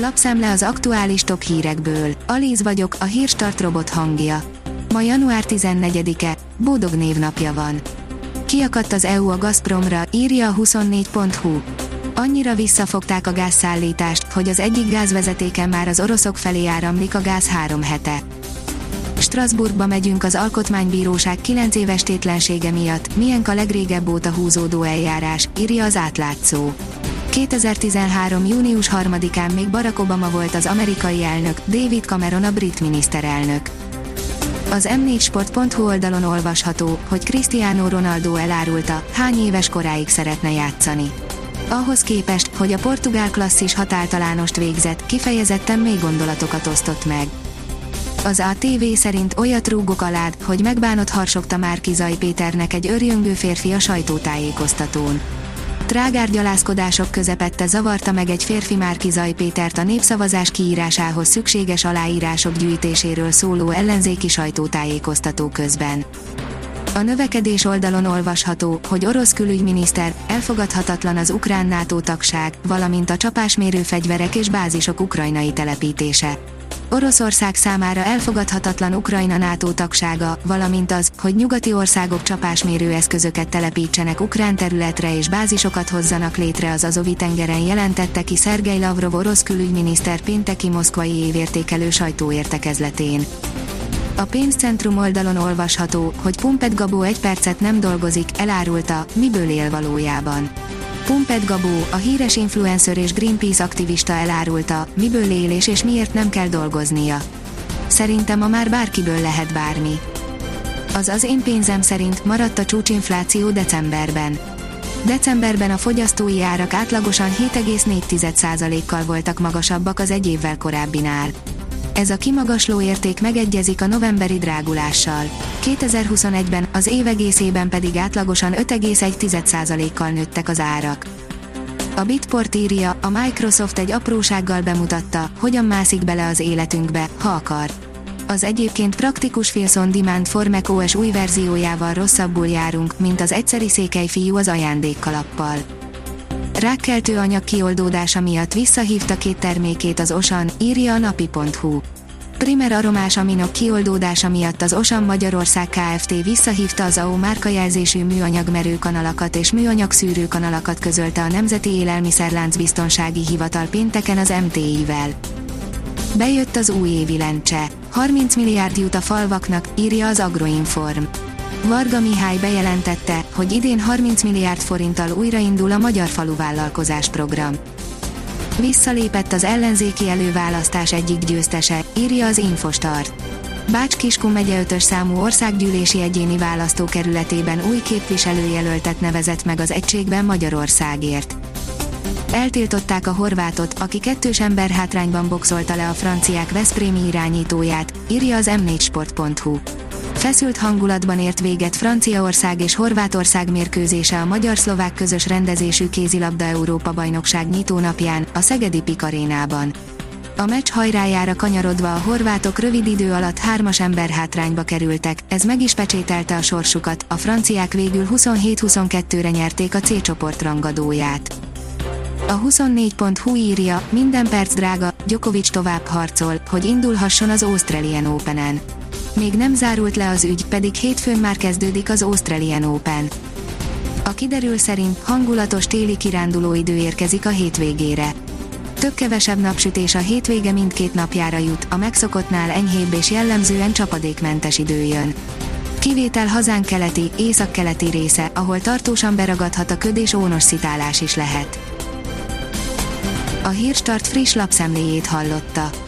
Lapszemle az aktuális top hírekből. Alíz vagyok, a hírstart robot hangja. Ma január 14-e, Bódog névnapja van. Kiakadt az EU a Gazpromra, írja a 24.hu. Annyira visszafogták a gázszállítást, hogy az egyik gázvezetéken már az oroszok felé áramlik a gáz három hete. Strasbourgba megyünk az Alkotmánybíróság 9 éves tétlensége miatt, milyen a legrégebb óta húzódó eljárás, írja az átlátszó. 2013. június 3-án még Barack Obama volt az amerikai elnök, David Cameron a brit miniszterelnök. Az m4sport.hu oldalon olvasható, hogy Cristiano Ronaldo elárulta, hány éves koráig szeretne játszani. Ahhoz képest, hogy a portugál klasszis hatáltalánost végzett, kifejezetten mély gondolatokat osztott meg. Az ATV szerint olyat rúgok alád, hogy megbánott harsogta már Kizaj Péternek egy örjöngő férfi a sajtótájékoztatón. Trágárgyalázkodások közepette zavarta meg egy férfi Márki Pétert a népszavazás kiírásához szükséges aláírások gyűjtéséről szóló ellenzéki sajtótájékoztató közben. A növekedés oldalon olvasható, hogy orosz külügyminiszter elfogadhatatlan az ukrán NATO tagság, valamint a csapásmérő fegyverek és bázisok ukrajnai telepítése. Oroszország számára elfogadhatatlan Ukrajna NATO tagsága, valamint az, hogy nyugati országok csapásmérő eszközöket telepítsenek ukrán területre és bázisokat hozzanak létre az Azovi tengeren jelentette ki Szergej Lavrov orosz külügyminiszter pénteki moszkvai évértékelő sajtóértekezletén. A pénzcentrum oldalon olvasható, hogy Pumpet Gabó egy percet nem dolgozik, elárulta, miből él valójában. Pumpet Gabó, a híres influencer és Greenpeace aktivista elárulta, miből él és, és miért nem kell dolgoznia. Szerintem ma már bárkiből lehet bármi. Az az én pénzem szerint maradt a csúcsinfláció decemberben. Decemberben a fogyasztói árak átlagosan 7,4%-kal voltak magasabbak az egy évvel korábbinál. Ez a kimagasló érték megegyezik a novemberi drágulással. 2021-ben, az év egészében pedig átlagosan 5,1%-kal nőttek az árak. A Bitport írja, a Microsoft egy aprósággal bemutatta, hogyan mászik bele az életünkbe, ha akar. Az egyébként praktikus Feels on Demand for Mac OS új verziójával rosszabbul járunk, mint az egyszeri székely fiú az ajándékkalappal. Rákkeltő anyag kioldódása miatt visszahívta két termékét az Osan, írja a napi.hu. Primer aromás aminok kioldódása miatt az Osan Magyarország Kft. visszahívta az AO márkajelzésű műanyag merőkanalakat és műanyag szűrőkanalakat közölte a Nemzeti Élelmiszerlánc Biztonsági Hivatal pénteken az MTI-vel. Bejött az új évi lencse. 30 milliárd jut a falvaknak, írja az Agroinform. Varga Mihály bejelentette, hogy idén 30 milliárd forinttal újraindul a Magyar Faluvállalkozás program. Visszalépett az ellenzéki előválasztás egyik győztese, írja az Infostart. Bács-Kiskun megye 5 számú országgyűlési egyéni választókerületében új képviselőjelöltet nevezett meg az egységben Magyarországért. Eltiltották a horvátot, aki kettős ember hátrányban boxolta le a franciák Veszprémi irányítóját, írja az m4sport.hu. Feszült hangulatban ért véget Franciaország és Horvátország mérkőzése a magyar-szlovák közös rendezésű kézilabda Európa bajnokság nyitónapján, a Szegedi Pikarénában. A meccs hajrájára kanyarodva a horvátok rövid idő alatt hármas ember hátrányba kerültek, ez meg is pecsételte a sorsukat, a franciák végül 27-22-re nyerték a C csoport rangadóját. A 24.hu írja, minden perc drága, Djokovic tovább harcol, hogy indulhasson az Australian Open-en. Még nem zárult le az ügy, pedig hétfőn már kezdődik az Australian Open. A kiderül szerint hangulatos téli kiránduló idő érkezik a hétvégére. Több kevesebb napsütés a hétvége mindkét napjára jut, a megszokottnál enyhébb és jellemzően csapadékmentes idő jön. Kivétel hazán keleti, északkeleti része, ahol tartósan beragadhat a köd és ónos szitálás is lehet. A Hírstart friss lapszemléjét hallotta.